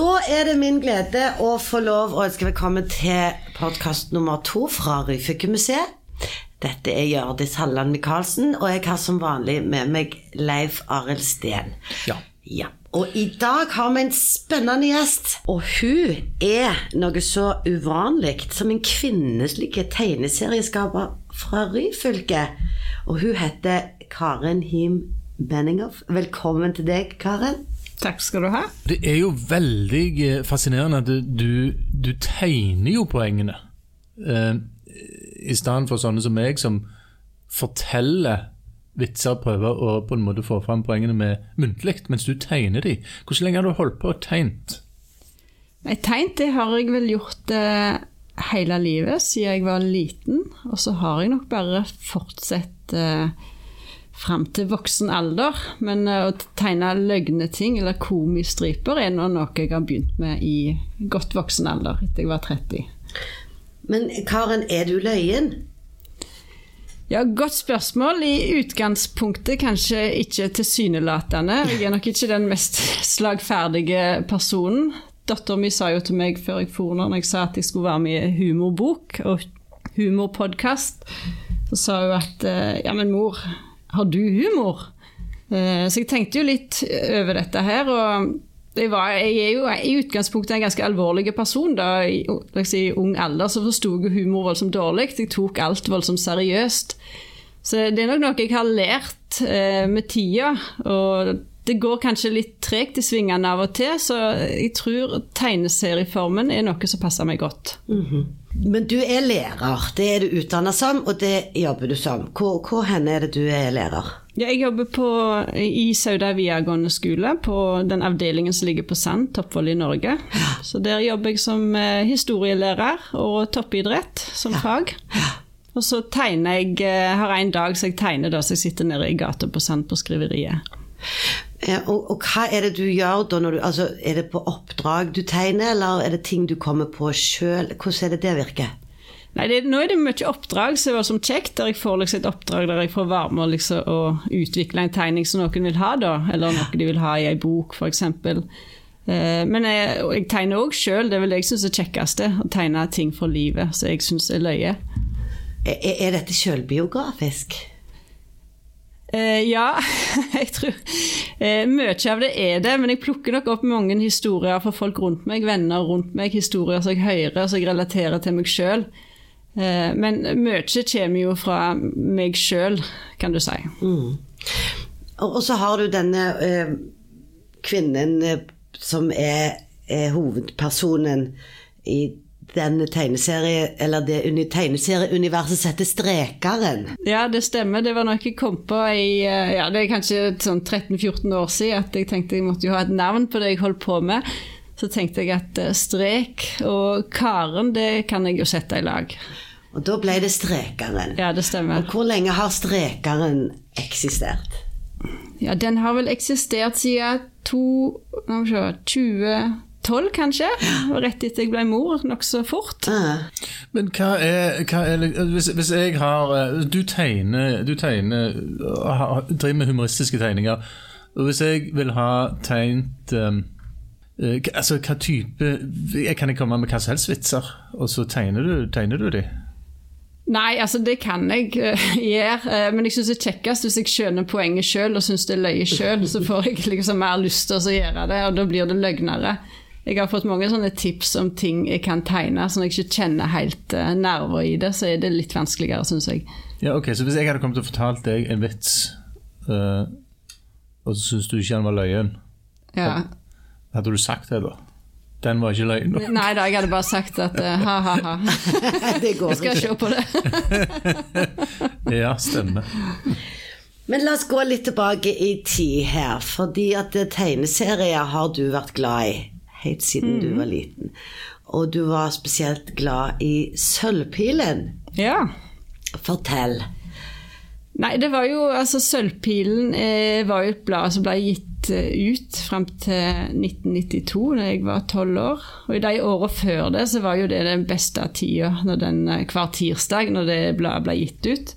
Da er det min glede å få lov å ønske velkommen til podkast nummer to fra Ryfylkemuseet. Dette er Hjørdis Halland Michaelsen, og jeg har som vanlig med meg Leif Arild Steen. Ja. Ja. Og i dag har vi en spennende gjest. Og hun er noe så uvanlig som en kvinnelig tegneserieskaper fra Ryfylke. Og hun heter Karen Him Benninghoff. Velkommen til deg, Karen. Takk skal du ha. Det er jo veldig eh, fascinerende at du, du tegner jo poengene. Eh, I stedet for sånne som meg, som forteller vitser og prøver å på en måte få fram poengene med muntlig, mens du tegner de. Hvor lenge har du holdt på og tegnet? Nei, tegnt det har jeg vel gjort eh, hele livet, siden jeg var liten. Og så har jeg nok bare fortsatt eh, fram til voksen alder. Men eh, å tegne løgne ting, eller komistriper, er noe jeg har begynt med i godt voksen alder, etter jeg var 30. Men Karen, er du løyen? Ja, Godt spørsmål. I utgangspunktet kanskje ikke tilsynelatende. Jeg er nok ikke den mest slagferdige personen. Dattera mi sa jo til meg før jeg for når jeg sa at jeg skulle være med i humorbok og humorpodkast, så sa hun at eh, ja, men mor, har du humor? Eh, så jeg tenkte jo litt over dette her. og jeg, var, jeg, er jo i utgangspunktet en ganske alvorlig person. da, I, si, ung alder så forsto jeg humor voldsomt dårlig. Jeg tok alt voldsomt seriøst. Så det er nok noe jeg har lært eh, med tida. Og det går kanskje litt tregt i svingene av og til, så jeg tror tegneserieformen er noe som passer meg godt. Mm -hmm. Men du er lærer. Det er du utdanna som, og det jobber du som. Hvor, hvor henne er det du er lærer? Ja, jeg jobber på, i Sauda videregående skole, på den avdelingen som ligger på Sand, Toppvoll i Norge. Ja. Så der jobber jeg som eh, historielærer og toppidrett som ja. fag. Og så tegner jeg eh, har en dag så jeg tegner da, så jeg sitter nede i gata på Sand på skriveriet. Og, og, hva er det du gjør da? Du, altså, er det på oppdrag du tegner, eller er det ting du kommer på sjøl? Hvordan er det det virker? Nei, det, Nå er det mye oppdrag som er som kjekt, der jeg får liksom, et oppdrag der jeg får være med liksom, å utvikle en tegning som noen vil ha, da, eller noe de vil ha i ei bok, f.eks. Eh, men jeg, jeg tegner òg sjøl, det er vel det jeg syns er kjekkeste. Å tegne ting for livet som jeg syns er løye. Er, er dette sjølbiografisk? Uh, ja, jeg tror uh, Mye av det er det, men jeg plukker nok opp mange historier fra folk rundt meg, venner rundt meg, historier som jeg hører, som jeg relaterer til meg sjøl. Eh, men mye kommer jo fra meg sjøl, kan du si. Mm. Og, så har du denne kvinnen som er, er hovedpersonen i den tegneserie, eller det tegneserieuniverset setter Strekeren. Ja, det stemmer. Det var noe jeg kom på i eh, ja, det er kanskje sånn 13-14 år siden at jeg tenkte jeg måtte jo ha et navn på det jeg holdt på med. Så tenkte jeg at eh, strek og Karen, det kan jeg jo sette i lag. Og da ble det Strekeren. Ja, det stemmer. Og hvor lenge har Strekeren eksistert? Ja, den har vel eksistert siden to, 20 tolv, kanskje. Rett etter jeg ble mor, nokså fort. Men hva er, hva er hvis, hvis, jeg har eh, Du tegner, du tegner driver med humoristiske tegninger. Og hvis jeg vil ha tegnet um, altså hva type Kan jeg komme med hva som helst vitser, og så tegner du, tegner du de? Nei, altså det kan jeg uh, gjøre, uh, men jeg syns det er kjekkest hvis jeg skjønner poenget sjøl og syns det er løye sjøl. Så får jeg liksom mer lyst til å gjøre det, og da blir det løgnere. Jeg har fått mange sånne tips om ting jeg kan tegne, så når jeg ikke kjenner helt uh, nerver i det, så er det litt vanskeligere, syns jeg. Ja, ok, Så hvis jeg hadde kommet og fortalt deg en vits, uh, og så syns du ikke den var løyen, ja. hadde du sagt det da? Den var ikke løgn? Nei da, jeg hadde bare sagt at uh, ha-ha-ha. det går ikke. skal se på det. ja, stemmer. Men la oss gå litt tilbake i tid her, fordi at tegneserier har du vært glad i helt siden mm. du var liten. Og du var spesielt glad i Sølvpilen. Ja. Fortell. Nei, det var jo altså Sølvpilen eh, var jo et blad som ble gitt eh, ut fram til 1992, da jeg var tolv år. Og i de åra før det så var jo det den beste tida, den, eh, hver tirsdag når det bladet ble gitt ut.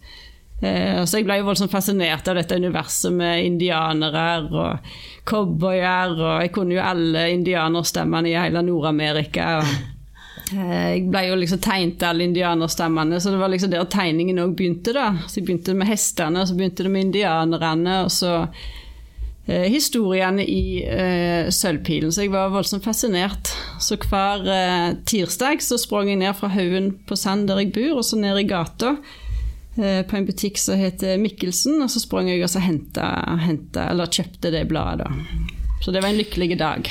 Eh, så jeg ble jo voldsomt fascinert av dette universet med indianere og cowboyer, og jeg kunne jo alle indianerstemmene i hele Nord-Amerika. eh, Jeg ble jo liksom tegnet alle indianerstemmene, så det var liksom der tegningen òg begynte. da. Så Jeg begynte med hestene, og så begynte det med indianerne, og så eh, historiene i eh, Sølvpilen. Så jeg var voldsomt fascinert. Så hver eh, tirsdag så sprang jeg ned fra haugen på Sand der jeg bor, og så ned i gata på en butikk som heter Mikkelsen, og så sprang jeg og så henta, henta, eller kjøpte det bladet. Så det var en lykkelig dag.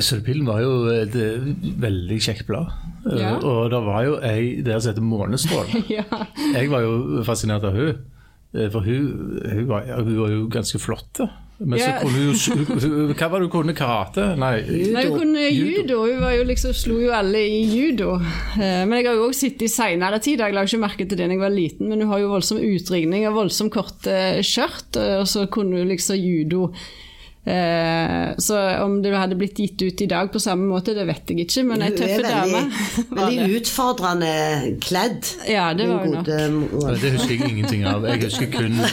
Sølvpilen var jo et eh, veldig kjekt blad. Eh, Ja. Og det var jo ei der som heter Månestråle. ja. Jeg var jo fascinert av hun eh, For hun, hun, var, hun var jo ganske flott. da. Men så kunne hun Hva var det hun kunne? Karate? Nei, Nei, hun kunne judo. Hun var jo liksom, slo jo alle i judo. Eh, Men jeg har jo også sett i seinere tid, jeg la ikke merke til det da jeg var liten, men hun har jo voldsom utringning og voldsomt korte skjørt, eh, og så kunne hun liksom judo. Eh, Så om det hadde blitt gitt ut i dag på samme måte, det vet jeg ikke, men ei tøff dame. veldig, var veldig det. utfordrende kledd. Ja, det var hun nok. mor. Det husker jeg ingenting av. Jeg husker kun eh,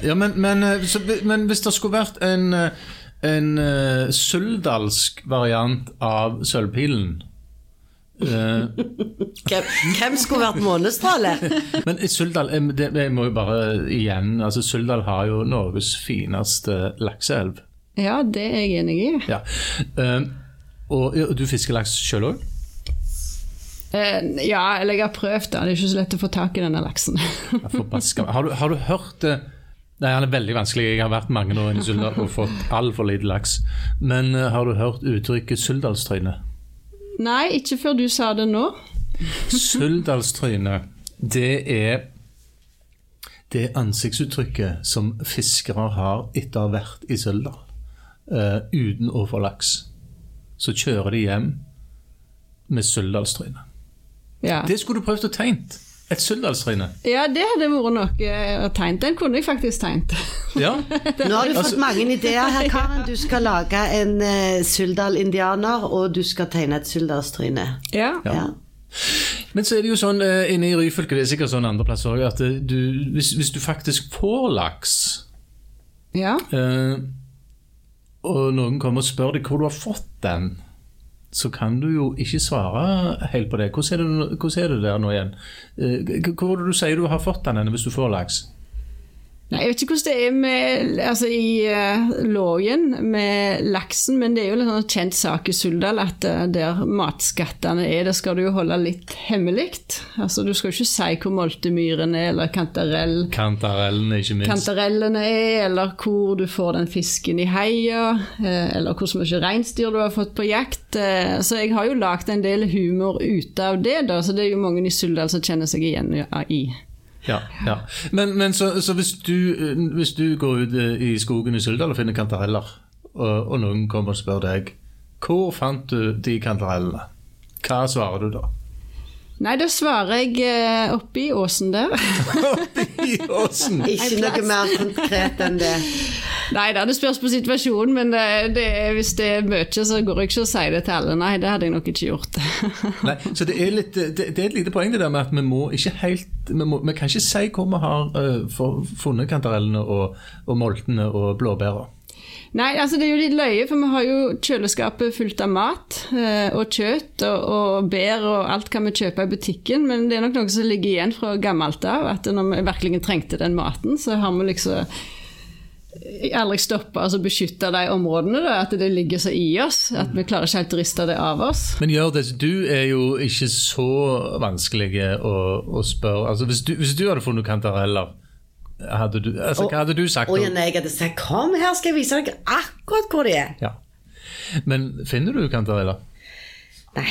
Ja, men, men, eh, så, men hvis det skulle vært en, en uh, suldalsk variant av Sølvpilen Hvem, hvem skulle vært månestråle? Men Suldal eh, det, Jeg må jo bare igjen altså Suldal har jo Norges fineste lakseelv. Ja, det er jeg enig i. Ja. Eh, og ja, du fisker laks sjøl òg? Eh, Ja, eller jeg har prøvd det. Det er ikke så lett å få tak i denne laksen. Har, du- har du hørt det? Nei, Han er veldig vanskelig. Jeg har vært mange år i Suldal og fått altfor lite laks. Men eh, har du hørt uttrykket Suldalstryne? Nei, ikke før du sa det nå. Suldalstryne, det er det ansiktsuttrykket som fiskere har etter å ha vært i Suldal uh, uten å få laks. Så kjører de hjem med Suldalstryne. Ja. Det skulle du prøvd å tegnet. Et Suldalstryne. Ja, det hadde vært noe å tegne. Den kunne jeg faktisk tegnet. Ja. Nå har du fått Altså- mange ideer her, Karen. Du skal lage en uh, Suldal-indianer, og du skal tegne et Suldalstryne. Ja. Ja. Ja. Men så er det jo sånn eh, inne i Ryfylke, det er sikkert sånn andre plasser òg, at eh, du, hvis, hvis du faktisk får laks ja. Uh, og noen kommer og spør deg hvor du har fått den, så kan du jo ikke svare helt på det. Hvordan er det, hvordan er det der nå igjen? Eh, Hvor er det du sier du har fått den hvis du får laks? Nei, jeg vet ikke hvordan det er med, altså, i uh, Lågen med laksen, men det er jo en sånn kjent sak i Suldal at uh, der matskattene er, det skal du jo holde litt hemmelig. Altså, du skal jo ikke si hvor multemyren er, eller kantarell. Kantarellene, ikke minst. kantarellene er, eller hvor du får den fisken i heia, uh, eller hvor mye reinsdyr du har fått på jakt. Så jeg har jo lagd en del humor ut av det, da, så det er jo mange i Suldal som kjenner seg igjen i. Ja, ja. Men, men så, så hvis, du, eh, hvis du går ut eh, i skogen i Suldal og finner kantareller, og, og noen kommer og spør deg hvor fant du de kantarellene, hva svarer du da? Nei, da svarer jeg oppi oppe i åsen der. I åsen! Ikke noe mer konkret enn det. Nei da, det spørs på situasjonen, men det, det, hvis det er mye, så går jeg ikke og sier det til alle. Nei, det hadde jeg nok ikke gjort. Nei, så det er, litt, det, det er et lite poeng det der med at vi må ikke helt Vi, må, vi kan ikke si hvor vi har uh, for, funnet kantarellene og, og moltene og blåbæra. Nei, altså det er jo litt løye, for vi har jo kjøleskapet fullt av mat eh, og kjøtt og, og bær og alt kan vi kjøpe i butikken, men det er nok noe som ligger igjen fra gammelt av, at når vi virkelig trengte den maten, så har vi liksom aldri stoppe oss og beskytta de områdene, da, at det ligger så i oss, at vi klarer ikke helt å riste det av oss. Men Hjørdis, du er jo ikke så vanskelig å, å spørre. Altså, hvis, du, hvis du hadde funnet kantareller, hadde du, altså, hva hadde du sagt? Og da? nei, jeg hadde sagt kom her, skal jeg vise deg akkurat hvor de er. Ja. Men finner du kantareller? Nei.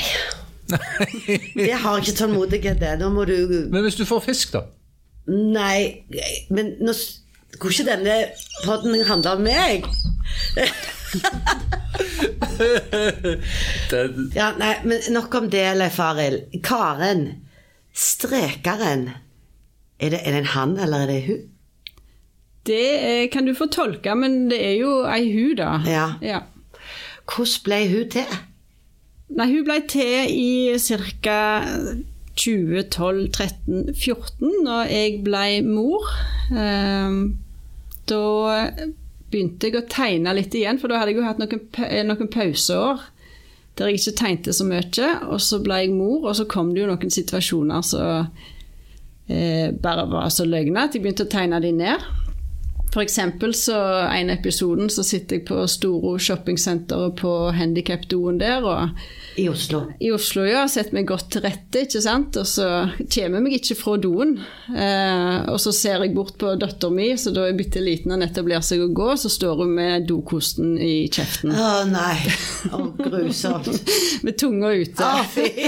Det har ikke tålmodighet til. Nå må du Men hvis du får fisk, da? Nei, men nå skulle ikke denne podden handle om meg. Ja, nei, men nok om det, Leif Arild. Karen, strekeren. Er det, er det en han, eller er det hun? Det kan du få tolke, men det er jo ei hun, da. Ja. ja. Hvordan ble hun til? Nei, hun ble til i ca. 2012, 13, 14, når jeg ble mor. Eh, da begynte jeg å tegne litt igjen, for da hadde jeg jo hatt noen, noen pauseår der jeg ikke tegnte så mye. Og så ble jeg mor, og så kom det jo noen situasjoner som eh, bare var så løgne at jeg begynte å tegne de ned. For eksempel så en episoden så sitter jeg på Storo shoppingsenteret på handikapdoen der, og I Oslo. i Oslo ja, setter meg godt til rette, ikke sant? og så kommer jeg meg ikke fra doen. Eh, og så ser jeg bort på datteren min, så da er bitte liten og nettopp lærer seg å gå, så står hun med dokosten i kjeften. Å nei, å grusomt. Med tunga ute. Å fy.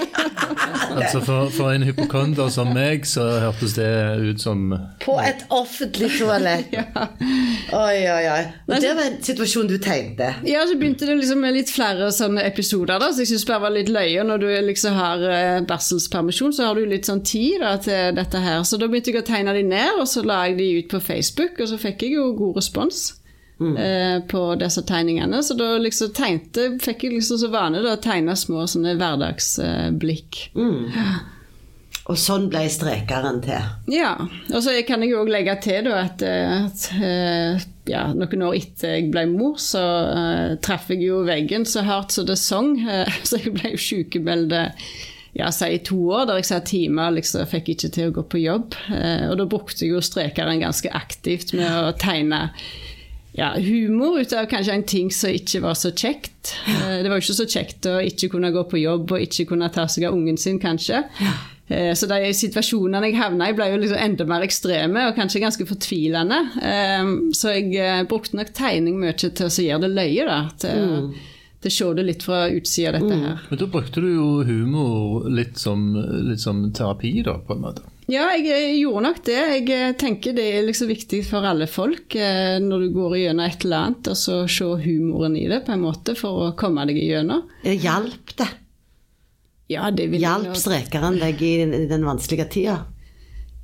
Altså for, for en hypokonder som meg, så hørtes det ut som På et offentlig toalett. Oi, oi, oi. Og det var en situasjon du tegnte? Ja, så begynte det liksom med litt flere sånne episoder, da, så jeg syns bare var litt løye. Når du liksom har eh, barselspermisjon, så har du litt sånn tid da, til dette her. Så da begynte jeg å tegne de ned, og så la jeg de ut på Facebook, og så fikk jeg jo god respons. eh, På disse tegningene. Så da liksom tegnte, fikk jeg liksom så vane da, å tegne små sånne hverdagsblikk. Og sånn ble strekeren til. Ja, og så kan jeg jo legge til da, at, eh, at eh, ja, noen år etter jeg ble mor, så uh, traff jeg jo veggen så hardt så det sang. Uh, så jeg ble jo sykemeldt ja, si i to år, der jeg sa timer liksom, fikk ikke til å gå på jobb. Uh, og da brukte jeg jo strekeren ganske aktivt med å tegne ja, humor ut av kanskje en ting som ikke var så kjekt. Det var jo ikke så kjekt å ikke kunne gå på jobb og ikke kunne ta seg av ungen sin, kanskje. Eh, Så de situasjonene jeg havna i, ble jo liksom enda mer ekstreme og kanskje ganske fortvilende. Eh, Så jeg eh, brukte nok tegning mye til å så gjøre det løye, da. Til, til å se det litt fra utsida, dette her. Men da brukte du jo humor litt som, litt som terapi, da, på en måte. Ja, jeg gjorde nok det. Jeg tenker det er liksom viktig for alle folk når du går gjennom et eller annet, og så se humoren i det på en måte for å komme deg igjennom. Det hjalp det. Ja, Hjalp strekeren deg i den, vanskelige tida?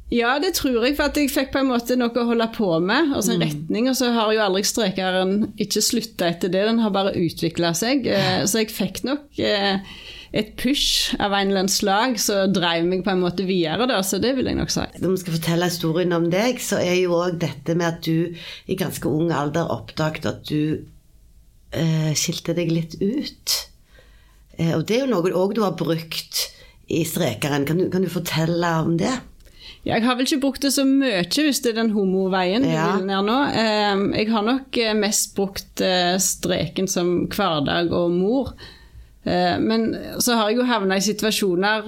Ja, det tror jeg, for jeg fikk på en måte noe å holde på med, altså en retning. Og så har jo aldri strekeren ikke slutta etter det, den har bare utvikla seg. Eh, Så jeg fikk nok eh, et push av en eller annen slag som drev meg på en måte videre, da, så det vil jeg nok si. Når vi skal fortelle historien om deg, så er jo òg dette med at du i ganske ung alder oppdaget at du eh, skilte deg litt ut. Eh, og det er jo noe òg du har brukt i strekeren. Kan du, kan du fortelle om det? Jeg har vel ikke brukt det så mye hvis det er den homoveien du vil ned nå. Eh, Jeg har nok eh, mest brukt eh, streken som hverdag og mor. Eh, Men så har jeg jo havna i situasjoner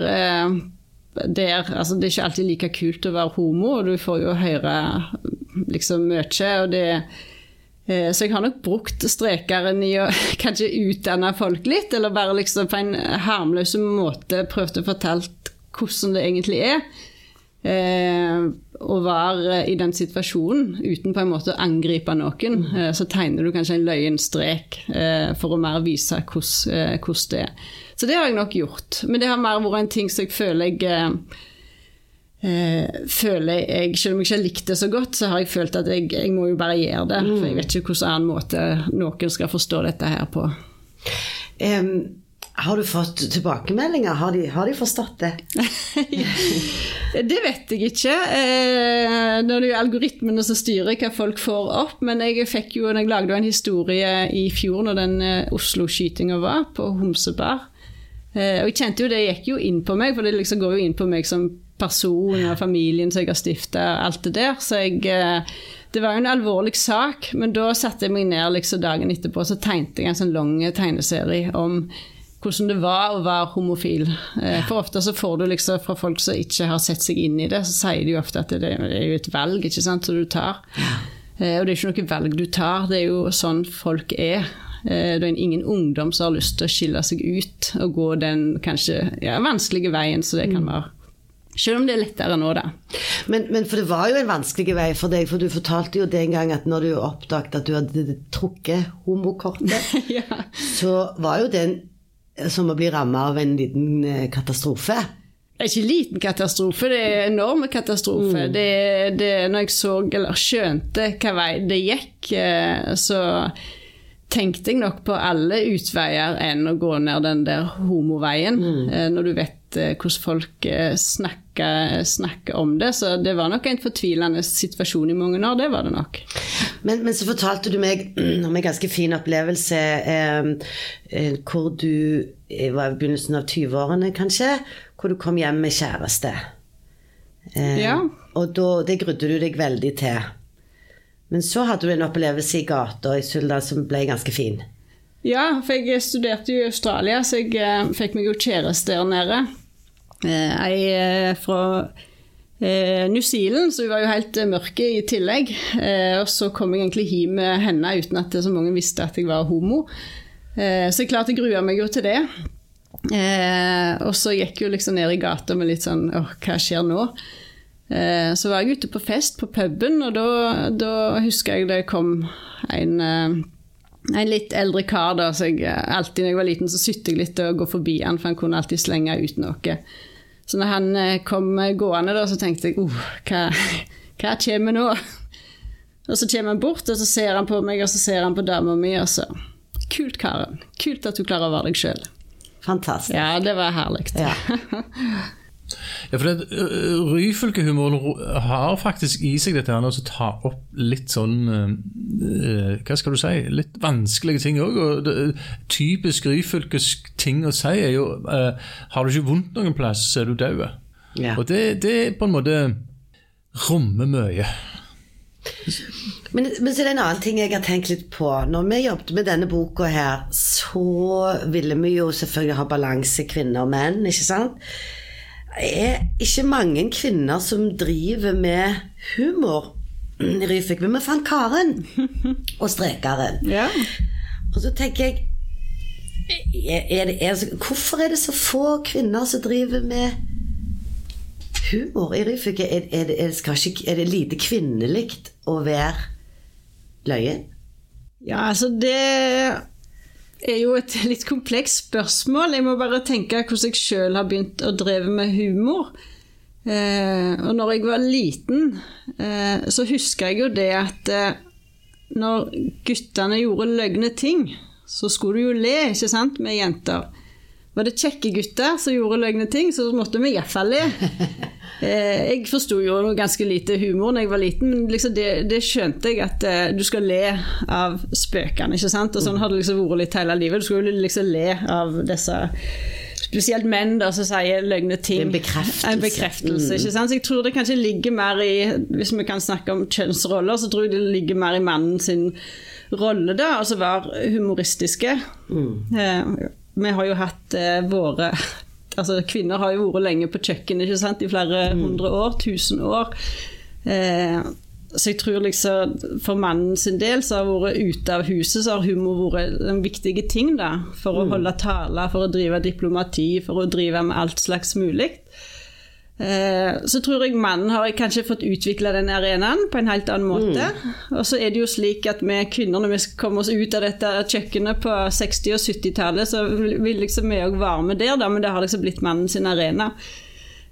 der altså Det er ikke alltid like kult å være homo, og du får jo høre liksom mye. og det eh, så jeg har nok brukt strekeren i å kanskje utdanne folk litt, eller bare liksom på en harmløs måte prøvd å fortelle hvordan det egentlig er. Eh, å være i den situasjonen uten på en måte å angripe noen. Eh, så tegner du kanskje en løyen strek eh, for å mer vise eh, hvordan det er. Så det har jeg nok gjort. Men det har mer vært en ting som jeg føler jeg eh, føler jeg, Selv om jeg ikke har likt det så godt, så har jeg følt at jeg, jeg må jo bare gjøre det. For jeg vet ikke hvordan annen måte noen skal forstå dette her på. Um, har du fått tilbakemeldinger? Har de, har de forstått det? Det vet jeg ikke. Eh, det er jo algoritmene som styrer hva folk får opp, men jeg fikk jo, jeg lagde en historie i fjor når den eh, Oslo-skytinga var, på Homsebar. Eh, Og jeg kjente jo det gikk jo inn på meg, for det liksom går jo inn på meg som og familien som jeg har stifta, alt det der. Så jeg eh, Det var jo en alvorlig sak, men da satte jeg meg ned liksom dagen etterpå så tegnte jeg en sånn lang tegneserie om hvordan det var å være homofil. Eh, For ofte så får du liksom fra folk som ikke har sett seg inn i det, så sier de jo ofte at det er jo et valg ikke sant, som du tar. Eh, Og det er ikke noe valg du tar, det er jo sånn folk er. Det er ingen ungdom som har lyst til å skille seg ut og gå den kanskje ja, vanskelige veien som det kan være. Selv om det er lettere nå, da. Men, men for det var jo en vanskelig vei for deg, for du fortalte jo den gang at når du oppdaget at du hadde trukket homokortet, ja. så var jo den som å bli ramma av en liten eh, katastrofe. Det er ikke liten katastrofe, det er enorm katastrofe. Det, det, når jeg så, eller skjønte hva vei det gikk, eh, så tenkte jeg nok på alle utveier enn å gå ned den der homoveien. Mm. Når du vet eh, hvordan folk eh, snakker, snakker, om det. Så det var nok en fortvilende situasjon i mange år, det var det nok. Men, men så fortalte du meg om en ganske fin opplevelse eh, eh hvor du var i begynnelsen av 20-årene, kanskje, hvor du kom hjem med kjæreste. Eh, ja. Og da, det grudde du deg veldig til. Men så hadde du en opplevelse i gata i Suldal som ble ganske fin. Ja, for jeg studerte jo i Australia, så jeg eh, fikk meg jo kjæreste der nede. Eh, ei eh, fra eh, New Zealand, så hun var jo helt mørke i tillegg. Og så kom jeg egentlig hjem med henne uten at så mange visste at jeg var homo. så jeg klarte jeg grua meg jo til det. og så gikk jeg liksom ned i gata med litt sånn åh, hva skjer nå? så var jeg ute på fest på puben, og da, da husker jeg det kom en en litt eldre kar, da, så jeg, alltid når jeg var liten, så sytte jeg litt og gå forbi han, for han kunne alltid slenge ut noe. Så når han eh, kom gående, da, så tenkte jeg oh, hva, hva kommer nå? Og så kommer han bort, og så ser han på meg, og så ser han på dama mi, og så Kult, Karen. Kult at du klarer å være deg sjøl. Fantastisk. Ja, det var herlig. Ja. Ja, for det, Ryfylke-humoren har faktisk i seg dette her å ta opp litt sånn uh, Hva skal du si? Litt vanskelige ting òg. Typisk ryfylkesk ting å si er jo uh, Har du ikke vondt noen plass, så er du død. Ja. Og det, det på en måte rommer mye. Men, men, så er det en annen ting jeg har tenkt litt på. Når vi jobbet med denne boka her, så ville vi jo selvfølgelig ha balanse kvinner og menn, ikke sant? Er ikke mange kvinner som driver med humor i Ryfylke. Men vi fant Karen og Strekeren. Ja. Og så tenker jeg er det, er det, Hvorfor er det så få kvinner som driver med humor i Ryfylke? Er, er, det, er det lite kvinnelig å være løyen? Ja, altså det er jo et litt komplekst spørsmål. Jeg må bare tenke hvordan jeg sjøl har begynt å dreve med humor. Eh, og når jeg var liten, eh, så husker jeg jo det at eh, når guttene gjorde løgne ting, så skulle du jo le, ikke sant, med jenter. Var det kjekke gutter som gjorde løgne ting, så måtte vi iallfall le. Eh, jeg forsto jo ganske lite humor da jeg var liten, men liksom det, det, skjønte jeg at uh, du skal le av spøkene. ikke sant? Og sånn har det liksom vært litt hele livet. Du skal jo liksom le av disse Spesielt menn da, som sier løgne ting. En bekreftelse. En bekreftelse mm. ikke sant? Så jeg tror det kanskje ligger mer i Hvis vi kan snakke om kjønnsroller, så tror jeg det ligger mer i mannen sin rolle, da, altså være humoristiske. Mm. Uh, vi har jo hatt uh, våre altså, Kvinner har jo vært lenge på kjøkkenet i flere mm. hundre år, tusen år. Eh, så jeg tror liksom for mannen sin del så har vært ute av huset, så har humor vært en viktig ting da, for å mm. holde taler, for å drive diplomati, for å drive med alt slags mulig. Eh, så tror jeg mannen har kanskje fått utvikla den arenaen på en helt annen måte. Mm. Og så er det jo slik at vi kvinner, når vi kommer oss ut av dette kjøkkenet på 60- og 70-tallet, så vil liksom vi òg være med der, da, men det har liksom blitt mannen sin arena.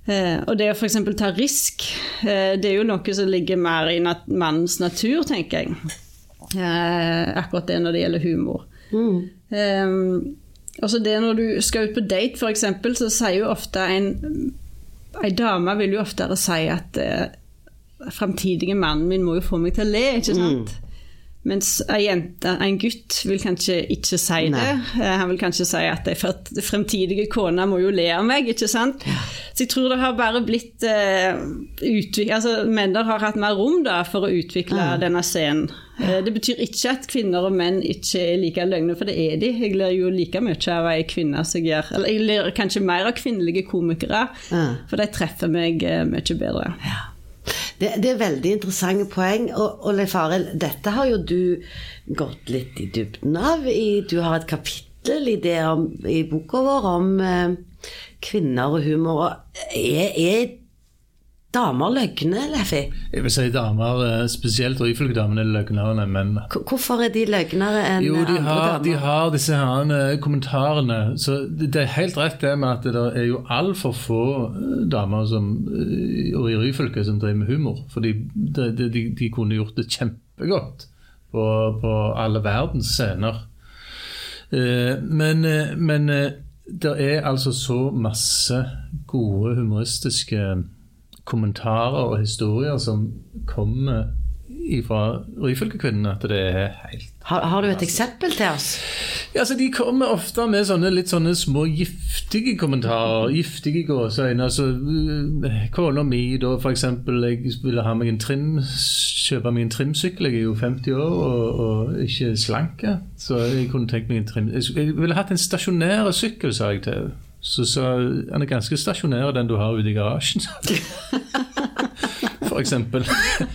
Eh, og det å f.eks. ta risk, eh, det er jo noe som ligger mer i mannens natur, tenker jeg. akkurat det når det gjelder humor. Mm. altså det når du skal ut på date, f.eks., så sier jo ofte en Ei dame vil jo oftere si at eh, fremtidige mannen min må jo få meg til å le, ikke mm. sant? Mm. Mens ei jente, en gutt, vil kanskje ikke si Nei. det. Eh, han vil kanskje si at ei fremtidige kone må jo le av meg, ikke sant. Ja. Så jeg tror det har bare blitt uh, altså Menn har hatt mer rom da for å utvikle ja. denne scenen. Uh, det betyr ikke at kvinner og menn ikke er like løgne, for det er de. Jeg ler jo like mye av ei kvinne som jeg gjør. Eller jeg ler kanskje mer av kvinnelige komikere, ja. for de treffer meg uh, mye bedre. Ja. Det, det, er veldig interessante poeng. Og, og Leif Arild, dette har jo du gått litt i dybden av. I, du har et kapittel i, det om, i boka vår om eh, kvinner og humor. Er, er damer løgne, Leffi? Jeg vil si damer, eh, spesielt Ryfylke-damene, er løgnere enn menn. Hvorfor er de løgnere enn jo, de andre har, damer? De har disse her eh, kommentarene. Så det er helt rett det med at det er jo altfor få eh, damer som, og i Ryfylke som driver med humor. For de, de, de, kunne gjort det kjempegodt på, på alle verdens scener. Men, men det er altså så masse gode humoristiske kommentarer og historier som kommer fra Ryfylke-kvinnene, at det er helt Har, har du et eksempel til oss? Ja, altså De kommer ofte med sånne litt sånne små giftige kommentarer. Giftige gåseøyne. Altså, øh, Kona mi, da, for eksempel. Jeg ville ha meg en trim, kjøpe meg en trimsykkel. Jeg er jo 50 år og, og ikke slank. Så jeg kunne tenkt meg en trim... Jeg ville hatt en stasjonær sykkel, sa jeg til henne. Så sa han er ganske stasjonær, den du har ute i garasjen. For eksempel.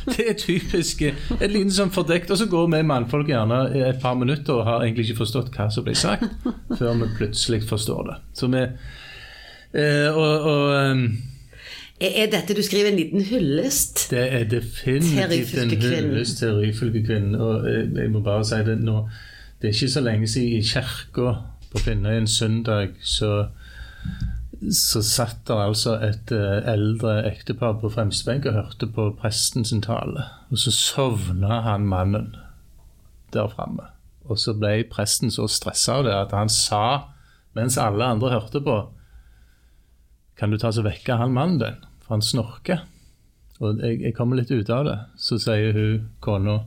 Det er typisk et liten sånn fordekt, og så går vi mannfolk gjerne et par minutter og har egentlig ikke forstått hva som blir sagt, før vi plutselig forstår det. Så vi eh, og, og um, Er, dette du skriver en liten hyllest? det er definitivt en hyllest til Ryfylke-kvinnen. Og eh, jeg må bare si det nå Det er ikke så lenge siden i kirka på Finnøy en søndag så så satt der altså et eh, eldre ektepar på fremste benk og hørte på presten sin tale. Og så sovna han mannen der framme. Og så ble presten så stressa av det at han sa, mens alle andre hørte på Kan du ta så vekke han mannen din, for han snorker. Og jeg, jeg kommer litt ut av det. Så sier hun kona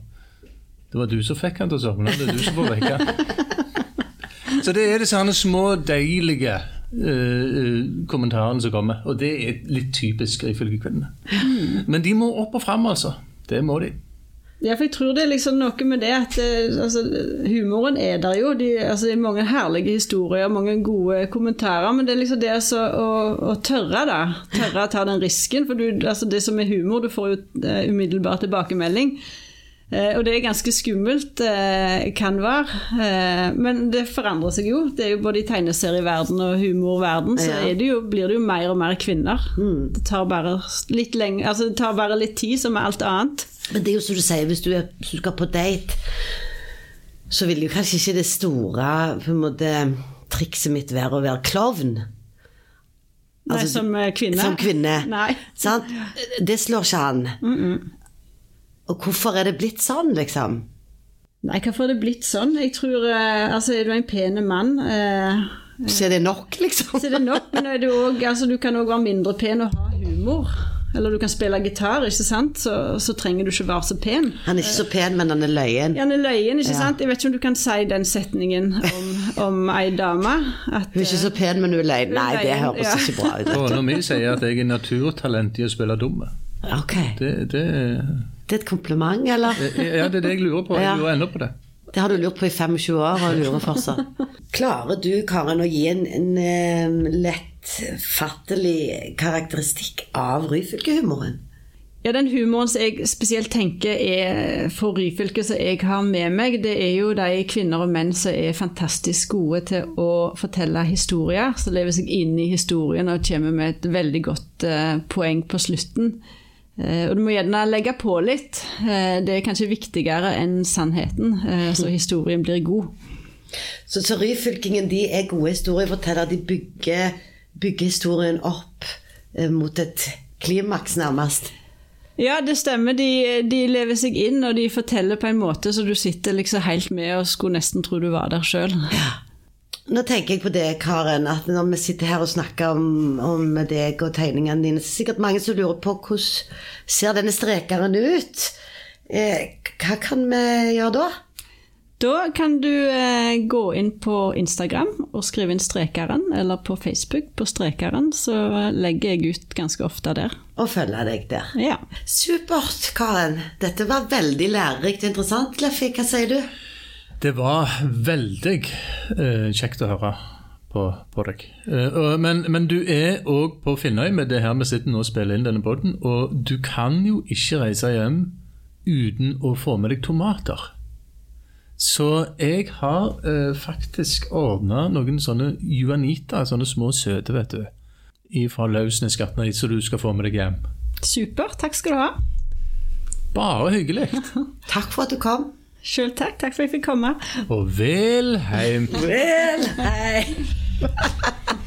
Det var du som fikk han til å sovne. Det er du som får vekke han. Så det er disse små, deilige eh, kommentarene som kommer. Og det er litt typisk ifølge kvinnene. Men de må opp og fram, altså. Det må de. Ja, for jeg tror det er liksom noe med det at eh, altså, humoren er der jo. De, altså, det er mange herlige historier, mange gode kommentarer. Men det er liksom det altså, å, å tørre da. Tørre å ta den risken. For du, altså, det som er humor, du får jo umiddelbar tilbakemelding. Eh, og det er ganske skummelt, eh, kan være. Eh, men det forandrer seg jo. Det er jo både i tegneserieverden og humorverden, så er det jo, blir det jo mer og mer kvinner. Det tar bare litt lenge, altså det tar bare litt tid, som med alt annet. Men det er jo som du sier, hvis du, er, hvis du skal på date, så vil jo kanskje ikke det store på en måte, trikset mitt være å være klovn. Nei, Altså, som eh, kvinne. Som kvinne. Nei. Sant? Det slår ikke an. Og hvorfor er det blitt sånn, liksom? Nei, hvorfor er det blitt sånn? Jeg tror, eh, altså Er du en pen mann, eh, Så er det nok, liksom? så er det nok. Men er du, også, altså, du kan òg være mindre pen og ha humor. Eller du kan spille gitar, ikke sant? Så, så trenger du ikke være så pen. Han er ikke så pen, men han er løyen. Han er løyen, ikke Ja. sant? Jeg vet ikke om du kan si den setningen om, om ei dame. At, Hun er ikke så pen, men hun er løyen. Nei, det løyen, høres ja. ikke bra ut. Kona mi sier at jeg er naturtalent i å spille dumme. Ok. Det, det, Det er et kompliment, eller? ja, det er det jeg lurer på. Jeg lurer ennå på det. Det har du lurt på i 25 år og lurer fortsatt. Klarer du, Karen, å gi en, en eh, lettfattelig karakteristikk av Ryfylke-humoren? Ja, Den humoren som jeg spesielt tenker er for Ryfylke, som jeg har med meg, det er jo de kvinner og menn som er fantastisk gode til å fortelle historier. Som lever seg inn i historien og kommer med et veldig godt eh, poeng på slutten. Eh, og du må gjerne legge på litt. Eh, det er kanskje viktigere enn sannheten, eh, så historien blir god. Så, ryfylkingen de er gode historiefortellere. De bygger, bygger historien opp eh, mot et klimaks, nærmest. Ja, det stemmer. De, de lever seg inn, og de forteller på en måte så du sitter liksom helt med og skulle nesten tro du var der sjøl. Nå tenker jeg på det, Karen, at når vi sitter her og snakker om, om deg og tegningene dine, så er det sikkert mange som lurer på hvordan ser denne strekeren ut? Eh, hva kan vi gjøre da? Da kan du eh, gå inn på Instagram og skrive inn Strekeren, eller på Facebook på Strekeren, så legger jeg ut ganske ofte der. Og følger deg der. Ja. Supert, Karen. Dette var veldig lærerikt og interessant. Leffi, hva sier du? Det var veldig uh, kjekt å høre på, på deg. Uh, men, men du er òg på Finnøy med det her vi sitter nå og spiller inn denne poden, og du kan jo ikke reise hjem uten å få med deg tomater. Så jeg har uh, faktisk ordna noen sånne juanita, sånne små søte, vet du, fra Lausnes gartneri, så du skal få med deg hjem. Super, takk skal du ha. Bare hyggelig. Takk for at du kom. Sjøl takk. Takk for at jeg fikk komme. Og vel heim. Vel, hei.